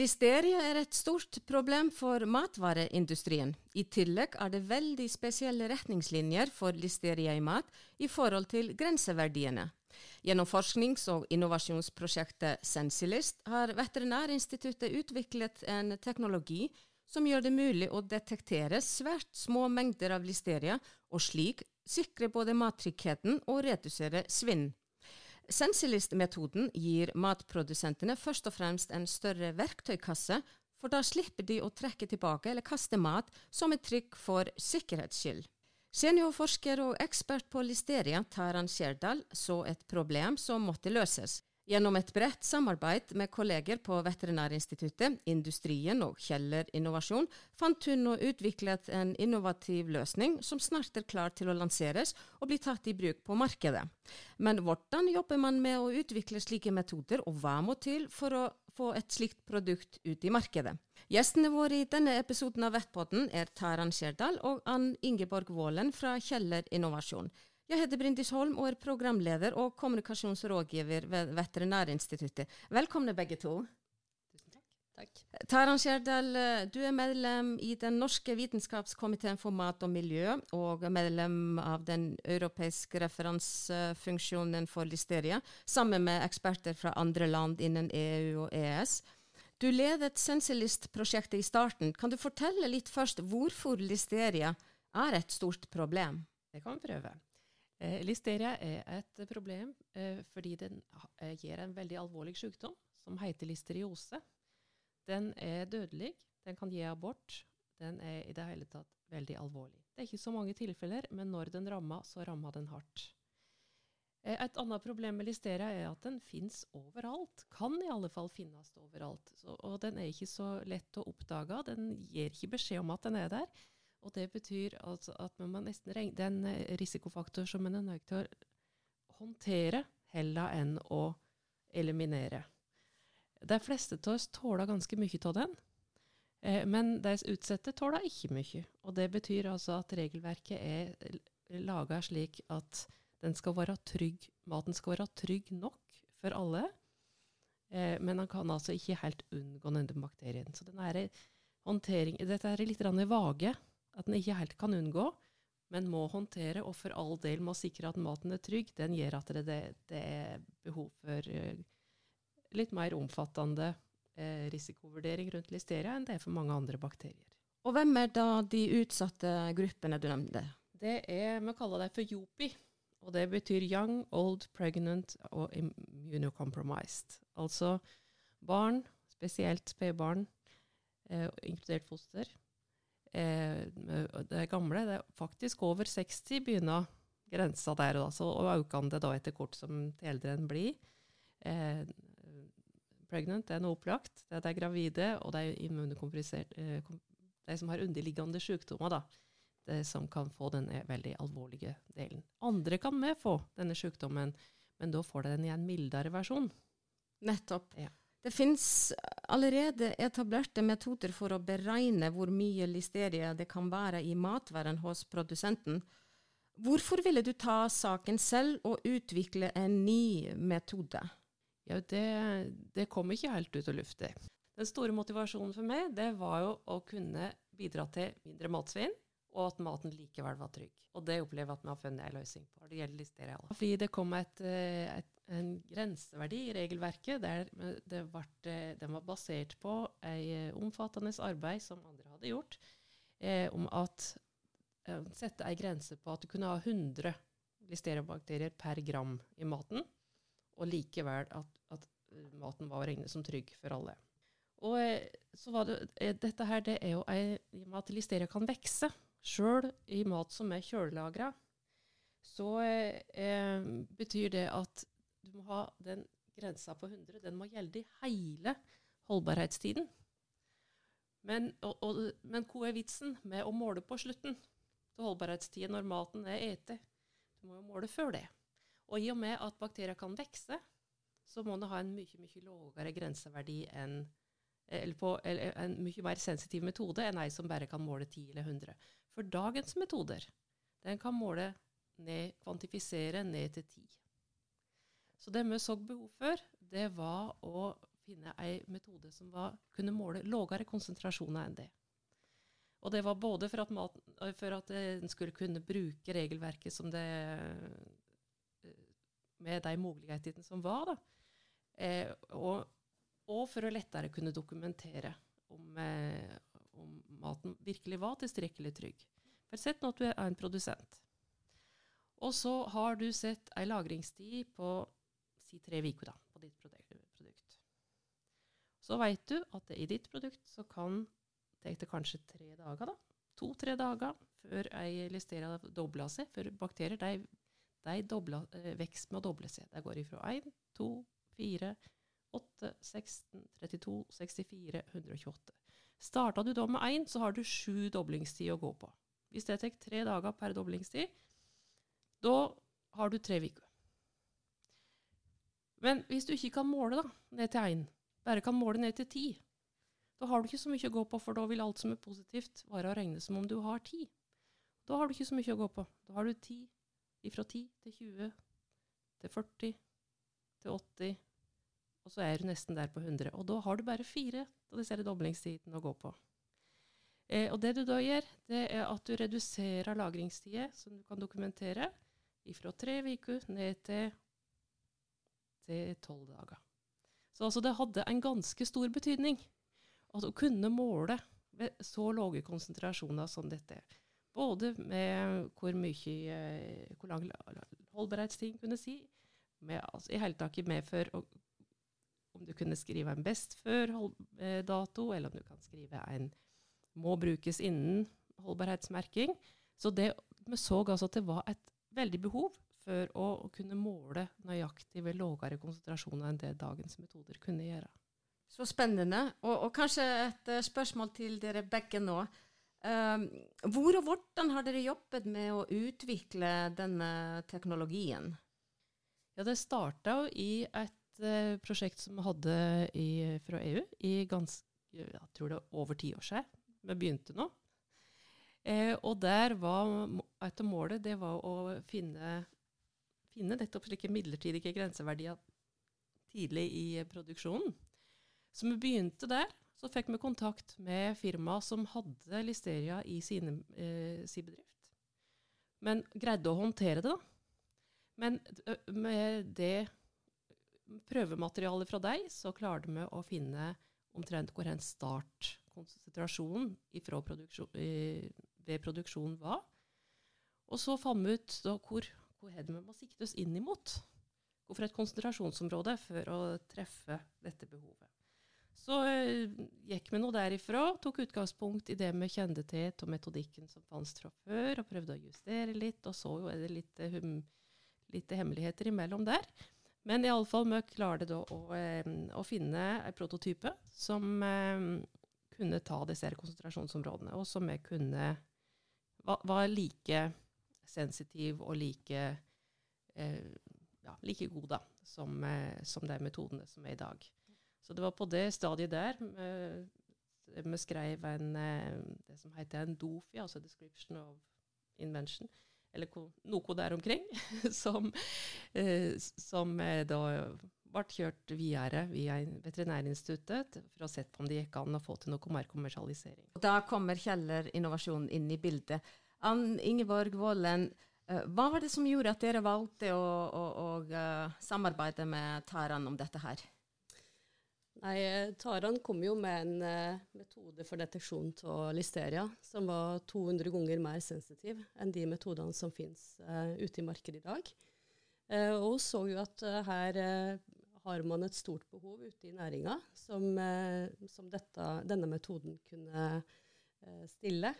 Listeria er et stort problem for matvareindustrien. I tillegg er det veldig spesielle retningslinjer for listeria i mat i forhold til grenseverdiene. Gjennom forsknings- og innovasjonsprosjektet Sensilist har Veterinærinstituttet utviklet en teknologi som gjør det mulig å detektere svært små mengder av listeria, og slik sikre både mattryggheten og redusere svinn. Sensilist-metoden gir matprodusentene først og fremst en større verktøykasse, for da slipper de å trekke tilbake eller kaste mat som et trykk for sikkerhets skyld. Seniorforsker og ekspert på listeria, Taran Skjerdal, så et problem som måtte løses. Gjennom et bredt samarbeid med kolleger på Veterinærinstituttet, industrien og Kjeller Innovasjon fant hun og utviklet en innovativ løsning som snart er klar til å lanseres og bli tatt i bruk på markedet. Men hvordan jobber man med å utvikle slike metoder, og hva må til for å få et slikt produkt ut i markedet? Gjestene våre i denne episoden av Vettpodden er Taran Skjerdal og Ann Ingeborg Vålen fra Kjeller Innovasjon. Jeg heter Brindis Holm og er programleder og kommunikasjonsrådgiver ved Veterinærinstituttet. Velkomne begge to. Tusen takk. takk. Taran Skjerdal, du er medlem i Den norske vitenskapskomiteen for mat og miljø, og medlem av den europeiske referansefunksjonen for listeria, sammen med eksperter fra andre land innen EU og ES. Du ledet Sensilist-prosjektet i starten. Kan du fortelle litt først hvorfor listeria er et stort problem? Det kan vi prøve. Eh, listeria er et problem eh, fordi den eh, gir en veldig alvorlig sykdom som heter listeriose. Den er dødelig, den kan gi abort. Den er i det hele tatt veldig alvorlig. Det er ikke så mange tilfeller, men når den rammer, så rammer den hardt. Et annet problem med listeria er at den finnes overalt. Kan i alle fall finnes overalt. Så, og den er ikke så lett å oppdage. Den gir ikke beskjed om at den er der. Og det betyr altså at man må nesten regne Det er eh, risikofaktor som man er nødt til å håndtere heller enn å eliminere. De fleste av oss tåler ganske mye av den, eh, men de utsatte tåler ikke mye. Og det betyr altså at regelverket er laga slik at den skal være trygg, maten skal være trygg nok for alle, eh, men den kan altså ikke helt unngå denne bakterien. Så den er håndtering, dette er litt vage at en ikke helt kan unngå, men må håndtere, og for all del må sikre at maten er trygg, den gjør at det, det er behov for uh, litt mer omfattende uh, risikovurdering rundt listeria enn det er for mange andre bakterier. Og hvem er da de utsatte gruppene du nevnte? Det er, Vi kaller det for JOPI. Og det betyr Young, Old, Pregnant og Immunocompromised. Altså barn, spesielt spedbarn, eh, inkludert foster, eh, det gamle. Det er faktisk over 60 begynner grensa der, og, så, og det da etter kort som til eldre en blir. Eh, pregnant det er noe opplagt. Det er de gravide og det er eh, De som har underliggende sykdommer, da. Det som kan få den veldig alvorlige delen. Andre kan med få denne sykdommen, men da får de den i en mildere versjon. Nettopp. Ja. Det finnes allerede etablerte metoder for å beregne hvor mye listeria det kan være i matvaren hos produsenten. Hvorfor ville du ta saken selv og utvikle en ny metode? Ja, det, det kom ikke helt ut av lufta. Den store motivasjonen for meg det var jo å kunne bidra til mindre matsvinn, og at maten likevel var trygg. Og det opplever jeg at vi har funnet en løsning på. Det gjelder listeria. Fordi det kom et, eh, et en grenseverdi i regelverket. Der det ble, den var basert på ei eh, omfattende arbeid som andre hadde gjort, eh, om at eh, sette ei grense på at du kunne ha 100 listeriabakterier per gram i maten, og likevel at, at eh, maten var å regne som trygg for alle. Og eh, så var det, eh, Dette her det er jo ei, i og med at listeria kan vokse, sjøl i mat som er kjølelagra, så betyr det at du må ha den grensa på 100. Den må gjelde i hele holdbarhetstiden. Men, og, og, men hva er vitsen med å måle på slutten til holdbarhetstiden når maten er ete? Du må jo måle før det. Og i og med at bakterier kan vokse, så må du ha en mye mye lavere grenseverdi enn eller på eller en mye mer sensitiv metode enn ei som bare kan måle 10 eller 100. For dagens metoder den kan måle ned, kvantifisere ned til 10. Så det vi så behov for, det var å finne en metode som var, kunne måle lavere konsentrasjoner enn det. Og det var både for at, maten, for at en skulle kunne bruke regelverket som det med de mulighetene som var, da. Eh, og, og, for å lettere kunne dokumentere om, eh, om, maten virkelig var tilstrekkelig trygg. For Sett nå at du er en produsent. Og så har du sett ei lagringstid på si tre uker på ditt produkt. Så vet du at i ditt produkt så kan det kanskje tre dager, da. To-tre dager før ei listeria dobler seg. For bakterier de de dobler, eh, vekst med å doble seg. De går ifra 1, 2, 4, 8, 16, 32, 64, 128. Starta du da med 1, så har du sju doblingstid å gå på. Hvis det tar tre dager per doblingstid, da har du tre uker. Men hvis du ikke kan måle da, ned til 1, bare kan måle ned til 10, da har du ikke så mye å gå på, for da vil alt som er positivt, være å regne som om du har 10. Da har du ikke så mye å gå på. Da har du 10 ifra 10 til 20 til 40 til 80, og så er du nesten der på 100. Og da har du bare fire av disse doblingstidene å gå på. Eh, og det du da gjør, det er at du reduserer lagringstida som du kan dokumentere, ifra tre uker ned til, til tolv dager. Så altså det hadde en ganske stor betydning at å kunne måle ved så lave konsentrasjoner som dette. Både med hvor mye eh, hvor lang holdbarhetstid kunne si, med, altså, i hele tatt med for å, om du kunne skrive en best før-dato, eh, eller om du kan skrive en må brukes innen holdbarhetsmerking. Så det, vi så altså at det var et veldig behov for å, kunne måle nøyaktig ved lavere konsentrasjoner enn det dagens metoder kunne gjøre. Så spennende. Og, og kanskje et uh, spørsmål til dere begge nå. Um, hvor og hvordan har dere jobbet med å utvikle denne teknologien? Ja, Det starta i et uh, prosjekt som vi hadde i, fra EU i ganske, jeg tror det er over ti år siden. Vi begynte nå. Eh, og der var et av målet det var å finne, finne nettopp slike midlertidige grenseverdier tidlig i produksjonen. Så vi begynte der så fikk vi kontakt med firma som hadde listeria i sine, eh, sin bedrift. Men greide å håndtere det, da. Men med det prøvematerialet fra deg, så klarte vi å finne omtrent hvor en startkonsentrasjon produksjon, ved produksjonen var. Og så fant vi ut da, hvor, hvor vi må sikte oss inn imot. Hvorfor et konsentrasjonsområde for å treffe dette behovet. Så uh, gikk vi nå derifra, tok utgangspunkt i det vi kjente til og metodikken som fantes fra før, og prøvde å justere litt. Og så jo er det litt, hum, litt hemmeligheter imellom der. Men iallfall vi klarte da å, uh, å, finne en prototype som uh, kunne ta disse konsentrasjonsområdene, og som vi kunne var, var like sensitiv og like, ja, like god da, som, som de metodene som er i dag. Så det var på det stadiet der vi skrev en, eh, det som heter en DOFI, altså Description of Invention, eller noe der omkring, som, eh, som da ble kjørt videre via Veterinærinstituttet for å se på om det gikk an å få til noe mer kommersialisering. Da kommer Kjeller Innovasjon inn i bildet. Ann Ingeborg Vålen, eh, hva var det som gjorde at dere valgte å, å, å samarbeide med Taran om dette her? Nei, Taran kom jo med en metode for deteksjon av listeria som var 200 ganger mer sensitiv enn de metodene som finnes uh, ute i markedet i dag. Uh, og så jo at her har man et stort behov ute i næringa som, som dette, denne metoden kunne stille.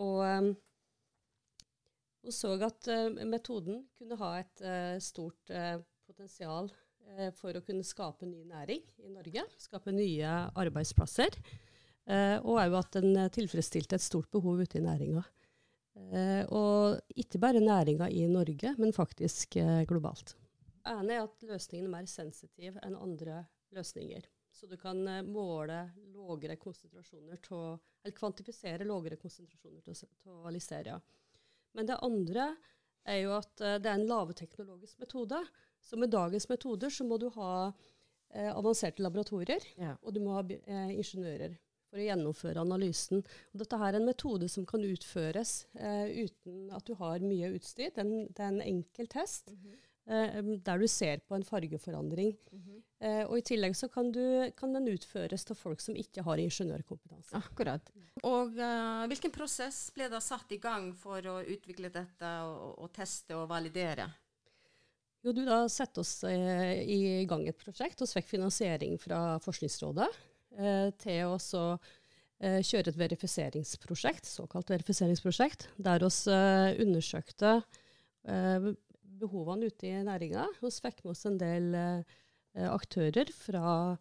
Og um, hun så at metoden kunne ha et stort potensial Eh, for å kunne skape ny næring i Norge. Skape nye arbeidsplasser. Eh, og òg at den tilfredsstilte et stort behov ute i næringa. Eh, og ikke bare næringa i Norge, men faktisk globalt. Jeg er at løsningen er mer sensitiv enn andre løsninger. Så du kan måle lågere konsentrasjoner til, eller kvantifisere lavere konsentrasjoner av listeria. Men det andre er jo at det er en laveteknologisk metode. Så med dagens metoder så må du ha eh, avanserte laboratorier, Ja. og du må ha eh, ingeniører for å gjennomføre analysen. Og dette er en metode som kan utføres eh, uten at du har mye utstyr. Det er en, det er en enkel test eh, der du ser på en fargeforandring. Eh, og I tillegg så kan, du, kan den utføres til folk som ikke har ingeniørkompetanse. Akkurat. Og uh, hvilken prosess ble da satt i gang for å utvikle dette og, og teste og validere? Jo, du da setter oss eh, i gang et prosjekt, og fikk finansiering fra Forskningsrådet eh, til å så, eh, kjøre et verifiseringsprosjekt, såkalt verifiseringsprosjekt, der vi eh, undersøkte eh, behovene ute i næringa. Vi fikk med oss en del eh, aktører fra,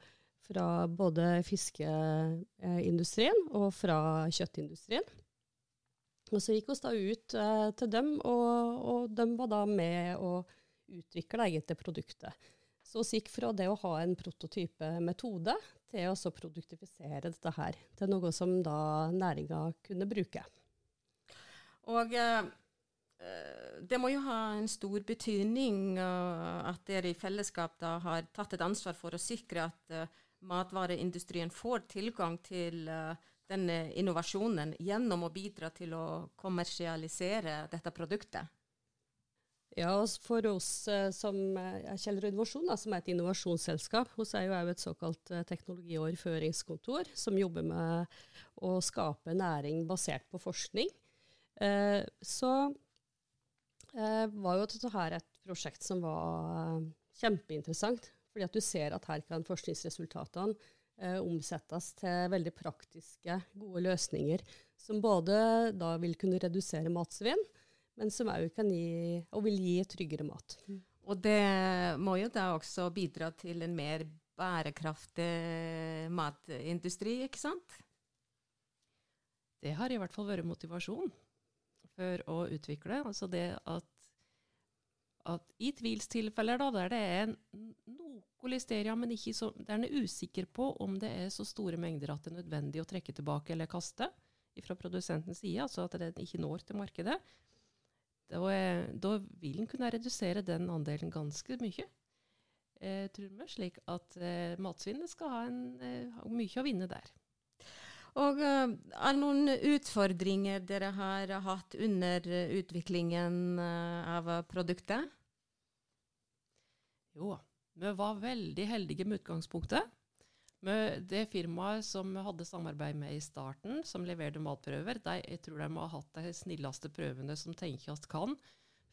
fra både fiskeindustrien og fra kjøttindustrien. Og så gikk vi da ut eh, til dem, og, og de var da med og utvikle egentlig produktet. Så vi gikk fra det å ha en prototype metode til å produktifisere dette her til noe som da næringa kunne bruke. Og eh, det må jo ha en stor betydning eh, at dere i fellesskap da har tatt et ansvar for å sikre at eh, matvareindustrien får tilgang til eh, denne innovasjonen gjennom å bidra til å kommersialisere dette produktet. Ja, For oss eh, som eh, er Kjeller Innovasjon, da, som er et innovasjonsselskap, hos er jo et såkalt eh, teknologioverføringskontor som jobber med å skape næring basert på forskning. Eh, så eh, var jo dette her et prosjekt som var eh, kjempeinteressant. Fordi at du ser at her kan forskningsresultatene eh, omsettes til veldig praktiske, gode løsninger. Som både da vil kunne redusere matsvinn, men som òg kan gi, og vil gi tryggere mat. Og det må jo da også bidra til en mer bærekraftig matindustri, ikke sant? Det har i hvert fall vært motivasjon for å utvikle. Altså det at, at i tvilstilfeller da, der det er noe listeria, men så, der en er usikker på om det er så store mengder at det er nødvendig å trekke tilbake eller kaste fra produsentens side, altså at det ikke når til markedet, da, da vil en kunne redusere den andelen ganske mye. Eh, tror vi, slik at eh, matsvinnet skal ha, en, eh, mye å vinne der. Og eh, er noen utfordringer dere har hatt under eh, utviklingen eh, av produktet? Jo, vi var veldig heldige med utgangspunktet. Med det firmaet som vi hadde samarbeid med i starten, som leverte matprøver, de, jeg tror de har hatt de snilleste prøvene som tenkes kan.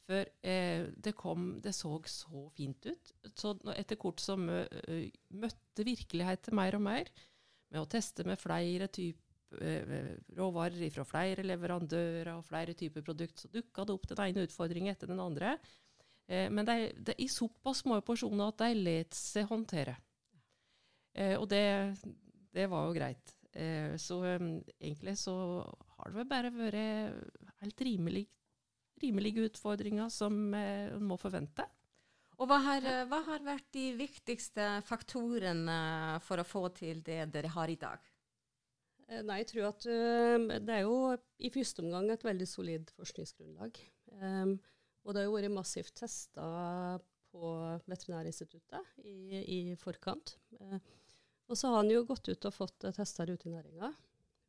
For eh, det, kom, det så så fint ut. Så etter kort som vi eh, møtte virkeligheten mer og mer, med å teste med flere typer eh, råvarer fra flere leverandører og flere typer produkter, så dukka det opp den ene utfordringen etter den andre. Eh, men det er, i såpass små porsjoner at de let seg håndtere. Eh, og det, det var jo greit. Eh, så egentlig så har det vel bare vært helt rimelig, rimelige utfordringer som eh, en må forvente. Og hva har, eh, hva har vært de viktigste faktorene for å få til det dere har i dag? Eh, Nei, jeg tror at eh, det er jo i første omgang et veldig solid forskningsgrunnlag. Um, og det har jo vært massivt testa på Veterinærinstituttet i, i forkant. Eh, og så har han jo gått ut og fått tester ute i næringa.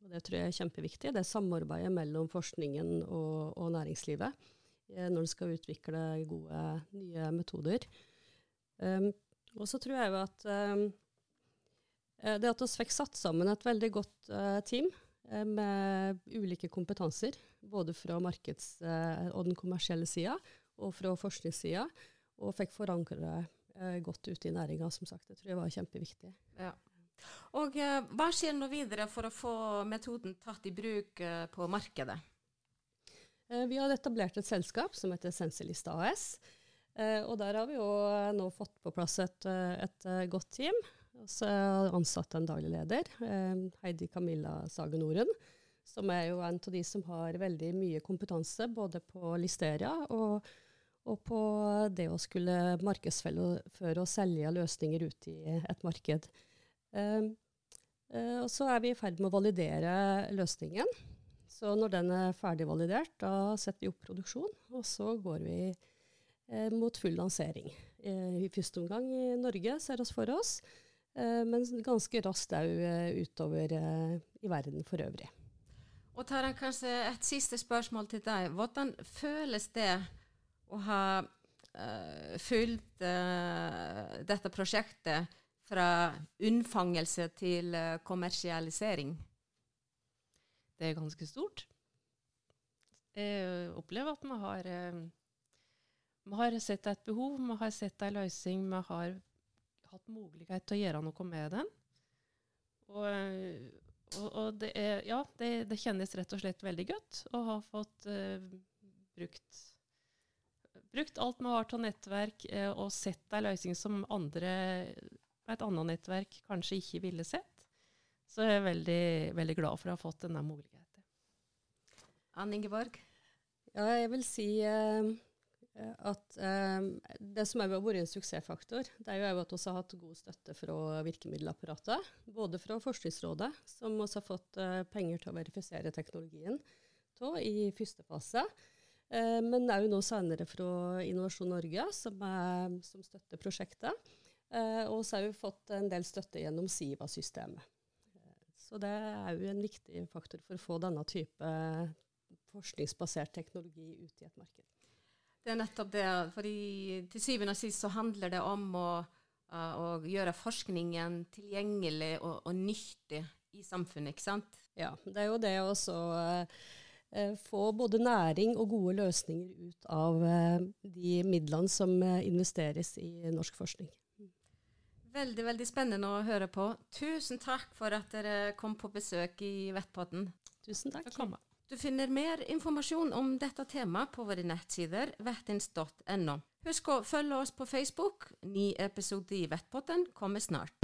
Og det tror jeg er kjempeviktig. Det er samarbeidet mellom forskningen og, og næringslivet eh, når en skal utvikle gode, nye metoder. Um, og så tror jeg jo at um, Eh, Det at vi fikk satt sammen et veldig godt uh, team eh, med ulike kompetanser, både fra markeds- uh, og den kommersielle sida og fra forskningssida, og fikk forankra eh, godt ute i næringa, som sagt. Det tror jeg var kjempeviktig. Og eh, hva skjer nå videre for å få metoden tatt i bruk eh, på markedet? Eh, Vi har etablert et selskap som heter Senselista AS. eh, Og der har vi jo eh, nå fått på plass et, et godt team. Og så har jeg ansatt en daglig leder, Heidi Camilla Sagen Oren, som er jo en av de som har veldig mye kompetanse både på Listeria og, og på det å skulle markedsføre og selge løsninger ut i et marked. Og så er vi i ferd med å validere løsningen. Så når den er ferdig validert, da setter vi opp produksjon, og så går vi eh, mot full lansering. Eh, I første omgang i Norge ser oss for oss, eh, men ganske raskt òg eh, utover eh, i verden for øvrig. Og Taran, kanskje et siste spørsmål til deg. Hvordan føles det å ha uh, fulgt uh, dette prosjektet fra unnfangelse til uh, kommersialisering? Det er ganske stort. Jeg opplever at vi har, vi har sett et behov, vi har sett en løsning, vi har hatt mulighet til å gjøre noe med den. Og og, og det, er, ja, det, det, kjennes rett og slett veldig godt å ha fått uh, brukt, brukt, alt vi har av nettverk, uh, og sett en løsning som andre med et annet nettverk kanskje ikke ville sett. Så jeg er veldig, veldig glad for å ha fått denne muligheten. Ann Ingeborg? Ja, jeg vil si Eh, at eh, det som har vært en suksessfaktor, det er jo at vi har hatt god støtte fra virkemiddelapparatet. Både fra Forskningsrådet, som vi har fått eh, penger til å verifisere teknologien av i første fase. Eh, men òg nå senere fra Innovasjon Norge, som, er, som støtter prosjektet. Eh, og så har vi fått en del støtte gjennom SIVA-systemet. Så det er jo en viktig faktor for å få denne type forskningsbasert teknologi ut i et marked. Det er nettopp det. fordi Til syvende og sist så handler det om å, uh, å gjøre forskningen tilgjengelig og, og, nyttig i samfunnet, ikke sant? Ja, det er jo det å uh, få både næring og gode løsninger ut av uh, de midlene som investeres i norsk forskning. Veldig veldig spennende å høre på. Tusen takk for at dere kom på besøk i Vettpotten. Tusen takk. Du finner mer informasjon om dette temaet på våre nettsider vettins.no. Husk å følge oss på Facebook. Ny episode i Vettpotten kommer snart.